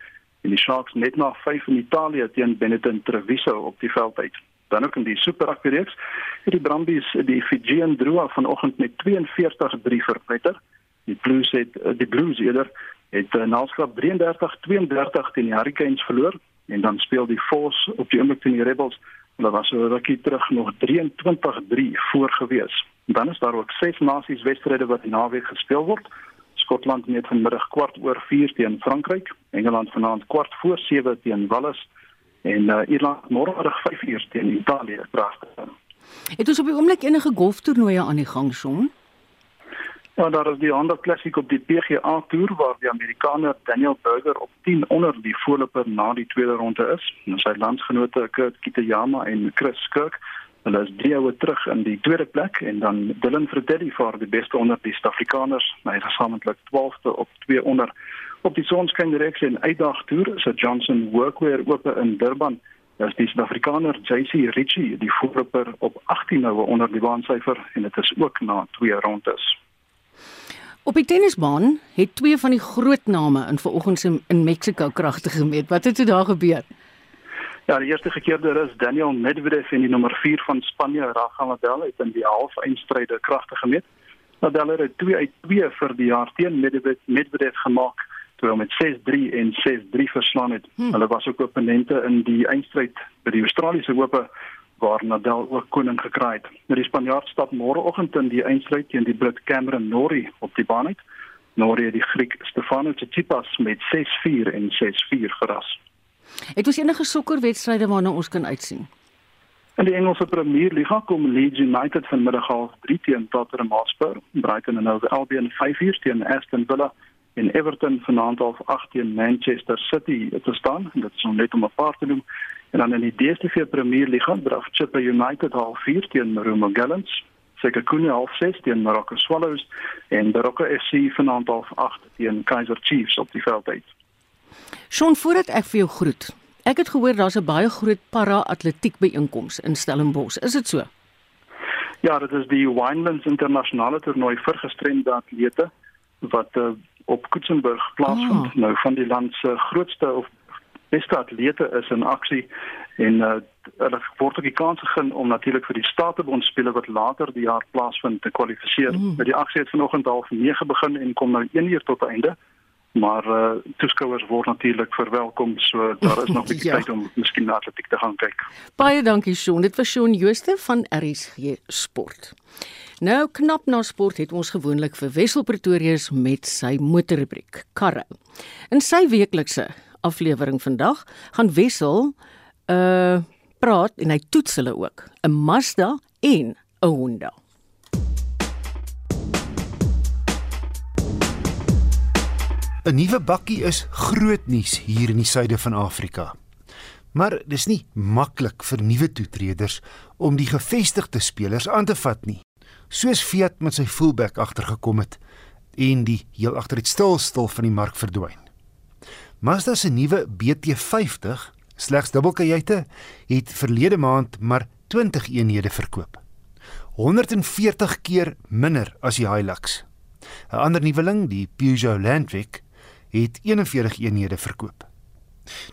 [SPEAKER 7] en die Sharks net na 5 in Italië teen Benetton Treviso op die veld uit. Dan ook in die Super Rugby reeks het die Brumbies die Fijian Drua vanoggend met 42-3 verpletter. Die Blues het eh, die Blues eerder het 'n uh, naalskrap 33-32 teen die Hurricanes verloor en dan speel die Force op die oomblik teen die Rebels. Hulle was so rukkie terug nog 23-3 voor gewees. Dan is daar ook ses nasies wedstryde wat die naweek gespeel word. Skotland meet vanmiddag kwart oor 4 teen Frankryk, Engeland vanaand kwart voor 7 teen Wales en uh, Ierland môre 5 uur teen Italië. Pragtig.
[SPEAKER 3] Het ons op die oomblik enige golftoernooie aan die gang son?
[SPEAKER 7] Ja, daar is die ander klassiek op die PGA Tour waar die Amerikaner Daniel Berger op 10 onder die voorloper na die tweede ronde is. En sy landsgenote Kurt Kitayama en Chris Kirk, hulle is drie oue terug in die tweede plek en dan Dylan Fratelli vir die beste onder die Suid-Afrikaners, hy is gesamentlik 12de op 2 onder. Op die sonskyn reeks en uitdag toer is Johnson Workwear oop in Durban. Dis die Suid-Afrikaner JC Ritchie, die voorloper op 18 nou onder die baansyfer en dit is ook na twee rondes.
[SPEAKER 3] Op die tennisbaan het twee van die groot name in vanoggend se in Mexico kragte gemeet. Wat het toe daar gebeur?
[SPEAKER 7] Ja, die eerste gekeerde is Daniel Medvedev en die nommer 4 van Spanje, Rafa Nadal, het in die halve eindstryde kragte gemeet. Nadal het 2 uit 2 vir die jaar teen Medvedev, Medvedev gemaak toe met 6-3 en 6-3 verslaan het. Hm. Hulle was ook opponente in die eindstryd by die Australiese Ope waar Nadal ook koning gekraai het. Nou die Spanjaard stap môreoggend in die eindstryd teen die Brit Cameron Norrie op die baan uit. Norrie het die Griek Stefanos Tsitsipas met 6-4 en 6-4 verras.
[SPEAKER 3] Het ons enige sokkerwedstryde waarna ons kan uitsien?
[SPEAKER 7] In die Engelse Premier Liga kom Leeds United vanmiddag half 3 teen Tottenham Hotspur, Brighton en Hove Albion 5-4 teen Aston Villa en Everton vanaand half 8 teen Manchester City te staan. Dit is net om 'n paar te noem. En dan in die DStv Premier Liga draf Chippa United half 4 teen Marumo Gallants. Sekhukhune half 6 teen Morocco Swallows en Baroka FC vanaand half 8 teen Kaizer Chiefs op die veld uit.
[SPEAKER 3] Sean, voordat ek vir jou groet. Ek het gehoor daar's 'n baie groot para-atletiek byeenkoms in Stellenbosch. Is dit so?
[SPEAKER 7] Ja, dit is die Winelands internasionale toernooi vir gestremde atlete wat uh, op Kutsenburg plaasvind. Oh. Nou van die land se grootste of beste atlete is in aksie en uh, hulle word ook die kans gegee om natuurlik vir die Statebond spele wat later die jaar plaasvind te kwalifiseer. Mm. Die aksie het vanoggend half 9 begin en kom nou 1 uur tot einde. Maar uh, toeskouers word natuurlik verwelkom, so daar is nog 'n bietjie ja. tyd om miskien na atletiek te gaan kyk.
[SPEAKER 3] Baie dankie Shaun. Dit was Shaun Jooste van RSG Sport. Nou knap na sport het ons gewoonlik vir Wessel Pretorius met sy motorrubriek Karre. In sy weeklikse aflewering vandag gaan Wessel uh praat en hy toets hulle ook, 'n Mazda en 'n Honda.
[SPEAKER 8] "’n Nuwe bakkie is groot nuus hier in die suide van Afrika. Maar dis nie maklik vir nuwe toetreders om die gevestigde spelers aan te vat nie. Soos Fiat met sy fullback agtergekom het en die heel agter dit stil stil van die mark verdwyn. Mazda se nuwe BT50 slegs dubbelkajuite het verlede maand maar 20 eenhede verkoop. 140 keer minder as die Hilux. 'n Ander nuweling, die Peugeot Landwick, het 41 eenhede verkoop.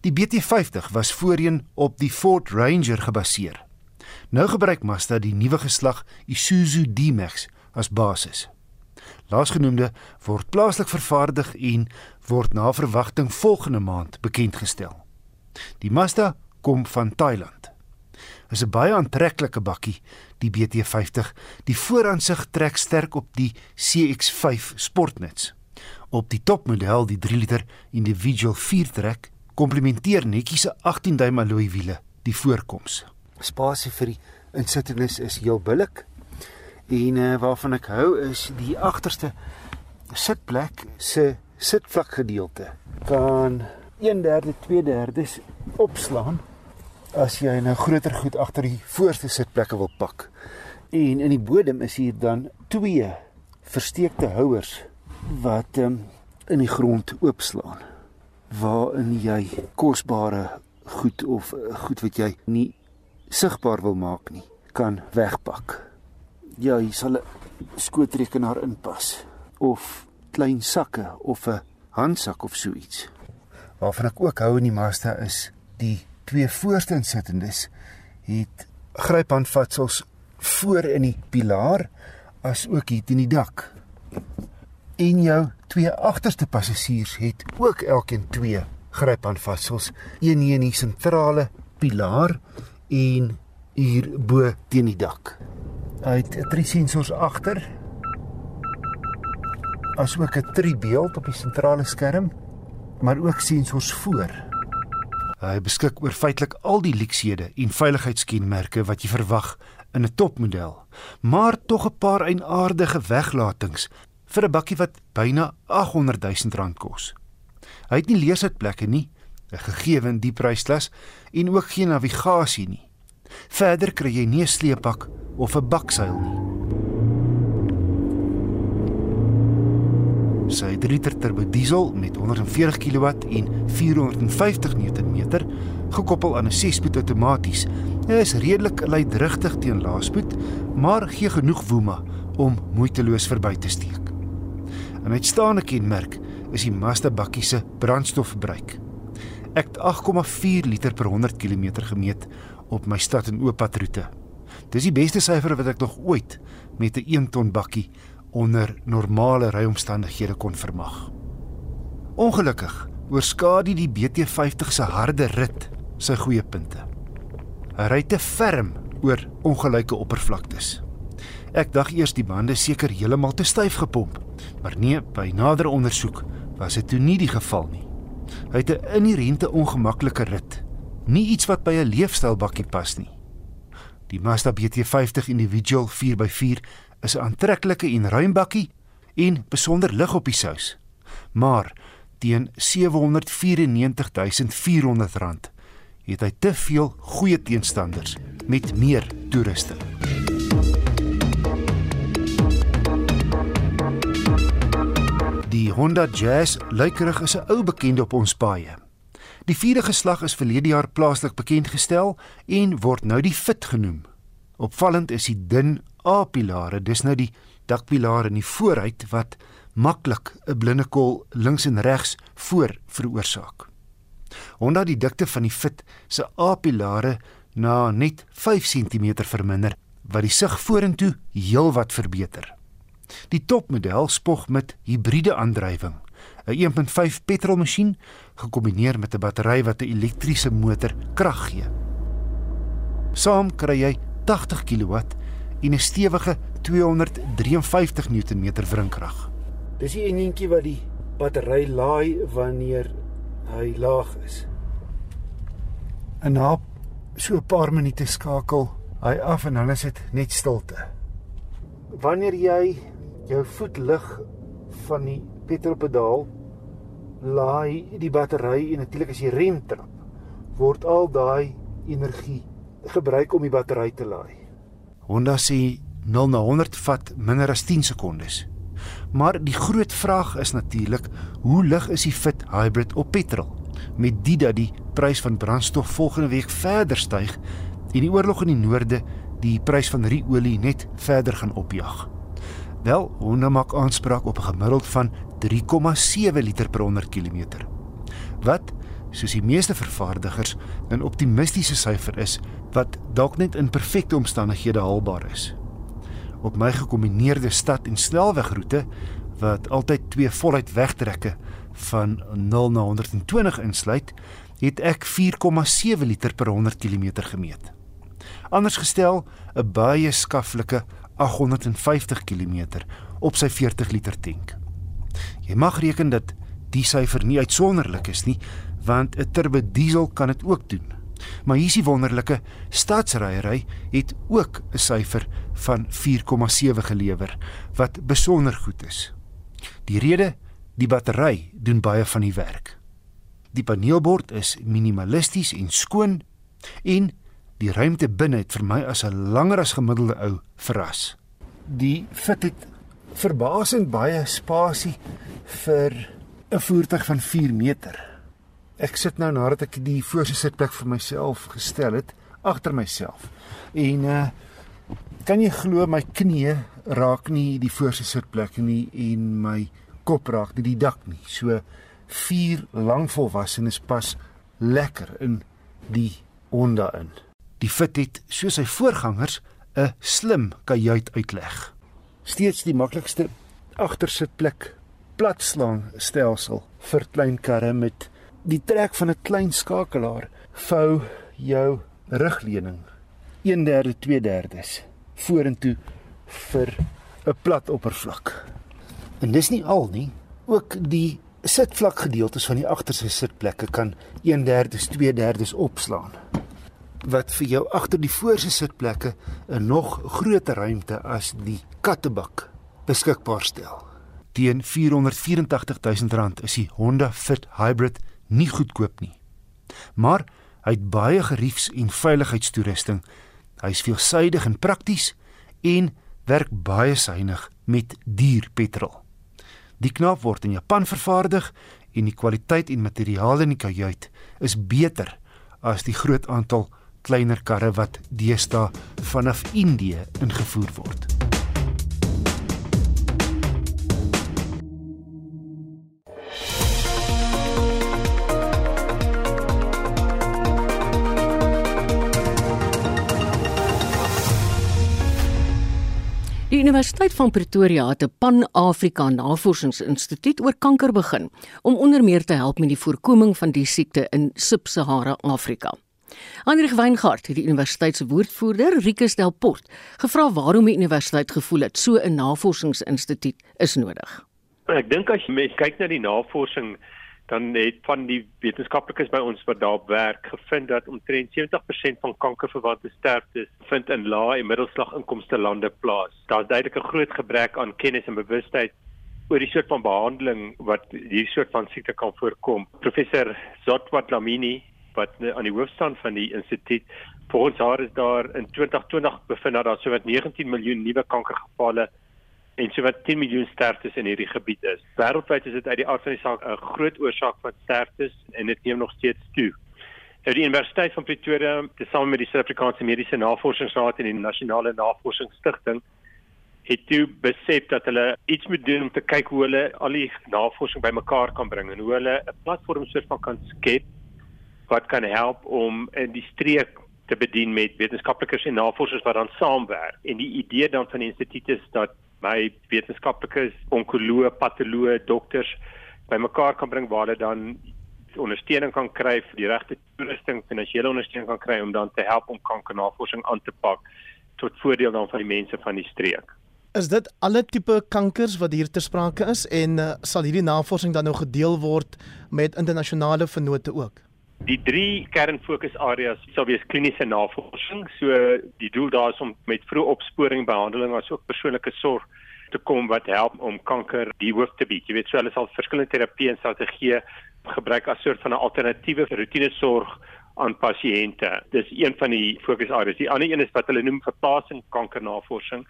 [SPEAKER 8] Die BT50 was voorheen op die Ford Ranger gebaseer. Nou gebruik Mazda die nuwe geslag Isuzu D-Max as basis. Laasgenoemde word plaaslik vervaardig en word na verwagting volgende maand bekend gestel. Die Mazda kom van Thailand. Is 'n baie aantreklike bakkie, die BT50. Die vooraansig trek sterk op die CX5 Sportnuts. Op die topmodel, die 3 liter individual 4 trek, komplementeer netjies 'n 18 duim alloy wiele die voorkoms. Spasie vir die insittendes is heel billik En uh, waarvan ek hou is die agterste sitplek se sitvlak gedeelte kan 1/3 2/3 opslaan as jy nou groter goed agter die voorste sitplekke wil pak. En in die bodem is hier dan twee versteekte houers wat um, in die grond oopslaan waarin jy kosbare goed of uh, goed wat jy nie sigbaar wil maak nie kan wegpak ja, hier sal 'n skootrekenaar inpas of klein sakke of 'n handsak of so iets. Waarvan ek ook hou in die Mazda is die twee voorste insittendes het gryphandvatsels voor in die pilaar as ook hier teen die dak. En jou twee agterste passasiers het ook elkeen twee gryphandvatsels, een hier in die sentrale pilaar en hier bo teen die dak. Hy het drie sensors agter. Asook 'n tribeeld op die sentrale skerm, maar ook sensors voor. Hy beskik oor feitelik al die leksede en veiligheidskenmerke wat jy verwag in 'n topmodel, maar tog 'n paar eienaardige weglatings vir 'n bakkie wat byna 800 000 rand kos. Hy het nie leersitplekke nie, 'n gegeewe in die prysklas en ook geen navigasie nie. Verder kry jy nie 'n sleepbak of 'n bakseil nie. Sy 3 liter turbo diesel met 140 kW en 450 Nm gekoppel aan 'n 6-spoed outomaties. Hy is redelik luidrigtig teen laagspoed, maar gee genoeg woema om moeiteloos verby te steek. 'n Uitstaande kenmerk is die Mazda bakkie se brandstofverbruik. Ek het 8,4 liter per 100 km gemeet op my stad en ooppadroete. Dis die beste syfer wat ek nog ooit met 'n 1 ton bakkie onder normale ryomstandighede kon vermag. Ongelukkig oorskadu die BT50 se harde rit sy goeie punte. Hy ry te ferm oor ongelyke oppervlaktes. Ek dink eers die bande seker heeltemal te styf gepomp, maar nee, by nader ondersoek was dit toe nie die geval nie. Hy het 'n inherente ongemaklike rit, nie iets wat by 'n leefstylbakkie pas nie. Die Mazda BT50 Individual 4x4 is 'n aantreklike en ruim bakkie en besonder lig op die sous. Maar teen R794400 het hy te veel goeie teenstanders met meer toeriste. Die Honda Jazz lykerig is 'n ou bekende op ons paaie. Die vierde geslag is verlede jaar plaaslik bekend gestel en word nou die Fit genoem. Opvallend is die dun A-pilare, dis nou die dakpilare in die vooruit wat maklik 'n blinde kol links en regs voor veroorsaak. Honda die dikte van die Fit se A-pilare na net 5 cm verminder wat die sig vorentoe heelwat verbeter. Die topmodel spog met hibriede aandrywing, 'n 1.5 petrolmasjien gekombineer met 'n battery wat 'n elektriese motor krag gee. Saam kry jy 80 kW en 'n stewige 253 Nm wrinkrag. Dis die enjintjie wat die battery laai wanneer hy laag is. En na so 'n paar minute skakel hy af en dan is dit net stilte. Wanneer jy jou voet lig van die petrolpedaal laai die battery en natuurlik as jy rem trap word al daai energie gebruik om die battery te laai. Honda sê 0 na 100 vat minder as 10 sekondes. Maar die groot vraag is natuurlik, hoe lig is die Fit Hybrid op petrol? Met dit dat die prys van brandstof volgende week verder styg en die oorlog in die noorde die prys van ru-olie net verder gaan opjaag. Wel, Honda maak aanspraak op 'n gemiddeld van 3,7 liter per 100 km. Wat, soos die meeste vervaardigers, 'n optimistiese syfer is wat dalk net in perfekte omstandighede haalbaar is. Op my gekombineerde stad en snelwegroete wat altyd twee voluit wegtrekke van 0 na 120 insluit, het ek 4,7 liter per 100 km gemeet. Anders gestel, 'n baie skaflike 850 km op sy 40 liter tank. Jy mag reken dat die syfer nie uitsonderlik is nie, want 'n turbo diesel kan dit ook doen. Maar hier is die wonderlike, stadsryery het ook 'n syfer van 4,7 gelewer wat besonder goed is. Die rede, die battery doen baie van die werk. Die paneelbord is minimalisties en skoon en die ruimte binne het vir my as 'n langer as gemiddelde ou verras. Die Fit het verbasend baie spasie vir 'n voertuig van 4 meter. Ek sit nou nadat ek die voorste sitplek vir myself gestel het agter myself. En uh kan jy glo my knie raak nie die voorste sitplek nie en my kop raak nie die dak nie. So vier lang volwassenes pas lekker in die Honda in. Die fit het, soos sy voorgangers, 'n slim kajuit uitleg. Steeds die maklikste agtersitplek platslaan stelsel vir klein karre met die trek van 'n klein skakelaar. Vou jou rugleuning 1/3 2/3 vorentoe vir 'n plat oppervlak. En dis nie al nie, ook die sitvlak gedeeltes van die agterste sitplekke kan 1/3 2/3 opslaan wat vir jou agter die voorste sitplekke 'n nog groter ruimte as die kattebak beskikbaar stel. Teen 484 000 rand is die Honda Fit Hybrid nie goedkoop nie. Maar hy het baie geriefs en veiligheidstoerusting. Hy is veelsuidig en prakties en werk baie suiwig met duur petrol. Die knap word in Japan vervaardig en die kwaliteit en materiaal in die kajuit is beter as die groot aantal kleiner karre wat deesdae vanaf Indië ingevoer word.
[SPEAKER 3] Die Universiteit van Pretoria het 'n Pan-Afrika Navorsingsinstituut oor kanker begin om onder meer te help met die voorkoming van die siekte in Sub-Sahara Afrika. Hendrik Weingart, die universiteit se woordvoerder, Rikus Delport, gevra waarom die universiteit gevoel het so 'n navorsingsinstituut is nodig.
[SPEAKER 9] Ek dink as jy kyk na die navorsing dan het van die wetenskaplikes by ons wat daar werk gevind dat omtrent 70% van kankerverwante sterftes vind in lae en middelslag inkomste lande plaas. Daar's duidelik 'n groot gebrek aan kennis en bewustheid oor die soort van behandeling wat hierdie soort van siekte kan voorkom. Professor Zotwat Lamini wat aan die hoof staan van die instituut volgens haar is daar in 2020 bevind dat daar sowat 19 miljoen nuwe kankergevalle en so wat 10 miljoen sterftes in hierdie gebied is. Wêreldwyd is dit uit die aard van die saak 'n groot oorsaak van sterftes en dit neem nog steeds toe. Nou die Universiteit van Pretoria, tesame met die Suid-Afrikaanse Mediese Navorsingsraad en die Nasionale Navorsingsstigting het toe besef dat hulle iets moet doen om te kyk hoe hulle al die navorsing bymekaar kan bring en hoe hulle 'n platform soort van kan skep wat kan help om in die streek te bedien met wetenskaplikes en navorsers wat dan saamwerk. En die idee dan van die instituut is dat my wetenskaplikes, onkoloë, patoloë, dokters bymekaar kan bring waar hulle dan ondersteuning kan kry vir die regte toerusting, finansiële ondersteuning kan kry om dan te help om kankernavorsing aan te pak tot voordeel dan van die mense van die streek.
[SPEAKER 10] Is dit alle tipe kankers wat hier ter sprake is en uh, sal hierdie navorsing dan nou gedeel word met internasionale vennote ook?
[SPEAKER 9] Die drie kernfokusareas sal wees kliniese navorsing. So die doel daar is om met vroeë opsporing, behandeling asook persoonlike sorg te kom wat help om kanker die hoof te bied. Jy weet, so hulle sal verskillende terapieë en strategieë gebruik as soort van 'n alternatiewe roetine sorg aan pasiënte. Dis een van die fokusareas. Die ander een is wat hulle noem verplasing kankernavorsing.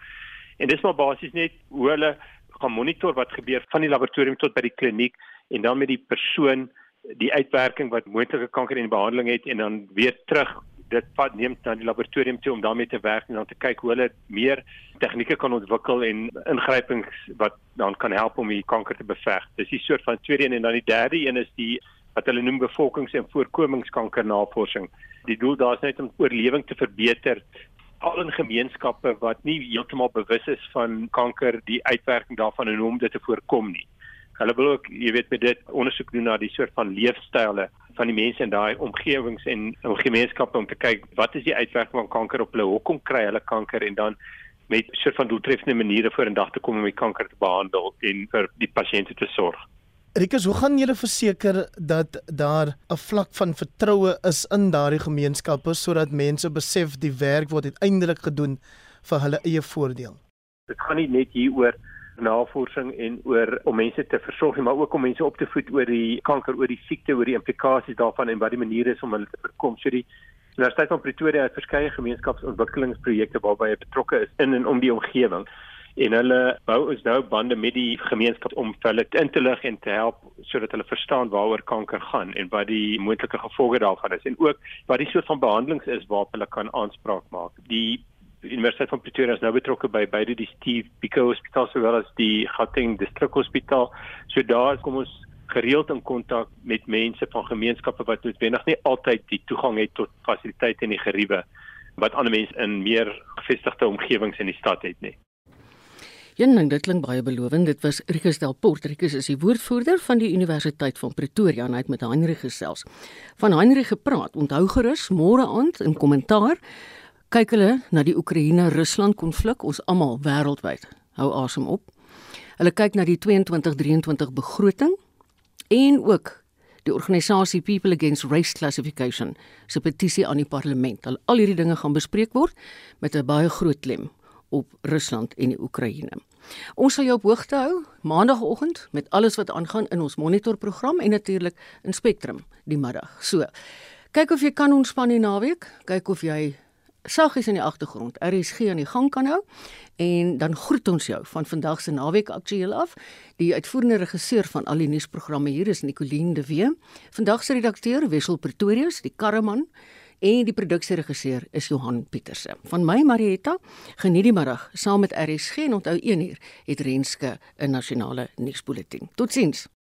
[SPEAKER 9] En dis maar basies net hoe hulle gaan monitor wat gebeur van die laboratorium tot by die kliniek en dan met die persoon die uitwerking wat moontlike kanker in behandeling het en dan weer terug dit vat neem na die laboratorium toe om daarmee te werk en dan te kyk hoe hulle meer tegnieke kan ontwikkel en ingrypings wat dan kan help om die kanker te beveg. Dis die soort van tweede een en dan die derde een is die wat hulle noem bevolkings- en voorkomingskanker navorsing. Die doel daar is net om oorlewing te verbeter al in gemeenskappe wat nie heeltemal bewus is van kanker, die uitwerking daarvan en hoe om dit te voorkom nie. Hulle wil ook, jy weet, met dit ondersoek doen na die soort van leefstyle van die mense in daai omgewings en in gemeenskappe om te kyk wat is die uitwerking van kanker op hulle, hoekom kry hulle kanker en dan met soort van doeltreffende maniere vorendag te kom om die kanker te behandel en vir die pasiënte te sorg.
[SPEAKER 10] Rikus, hoe gaan julle verseker dat daar 'n vlak van vertroue is in daardie gemeenskappe sodat mense besef die werk word uiteindelik gedoen vir hulle eie voordeel?
[SPEAKER 9] Dit gaan nie net hier oor navorsing en oor om mense te versorg, maar ook om mense op te voed oor die kanker, oor die siekte, oor die implikasies daarvan en wat die maniere is om hulle te voorkom. So die Universiteit van Pretoria het verskeie gemeenskapsontwikkelingsprojekte waarby hy betrokke is in en om die omgewing en hulle bou ons nou bande met die gemeenskap om hulle in te lig en te help sodat hulle verstaan waaroor kanker gaan en wat die moontlike gevolge daarvan is en ook wat die soort van behandelings is waarop hulle kan aanspraak maak. Die Universiteit van Pretoria is nou betrokke by beide die Steve Biko Hospitaal sowel as die Gauteng Distrik Hospitaal. So daar kom ons gereeld in kontak met mense van gemeenskappe wat noodwendig nie altyd die toegang het tot fasiliteite en die geriewe wat ander mense in meer gevestigde omgewings in die stad het nie.
[SPEAKER 3] Een ding dit klink baie belovend. Dit was Rikus Del Port. Rikus is die woordvoerder van die Universiteit van Pretoria en hy het met Heinrich gesels. Van Heinrich gepraat. Onthou gerus môre aand in kommentaar kyk hulle na die Oekraïne-Rusland konflik. Ons almal wêreldwyd hou asem op. Hulle kyk na die 22-23 begroting en ook die organisasie People Against Race Classification se petisie aan die parlement. Hulle al hierdie dinge gaan bespreek word met 'n baie groot klem op Rusland en die Oekraïne. Ons sal jou op hoogte hou maandagooggend met alles wat aangaan in ons monitorprogram en natuurlik in Spectrum die middag. So, kyk of jy kan ontspan die naweek, kyk of jy saggies in die agtergrond RSG aan die gang kan hou en dan groet ons jou van vandag se naweek aktueel af. Die uitvoerende regisseur van al die nuusprogramme hier is Nicoline de Wee. Vandag se redakteur Wessel Pretorius, die karreman en die produksieregisseur is Johan Pieterse. Van my Marietta, geniet die middag saam met RSG en onthou 1 uur het Renske 'n nasionale nuusbulletin. Totsiens.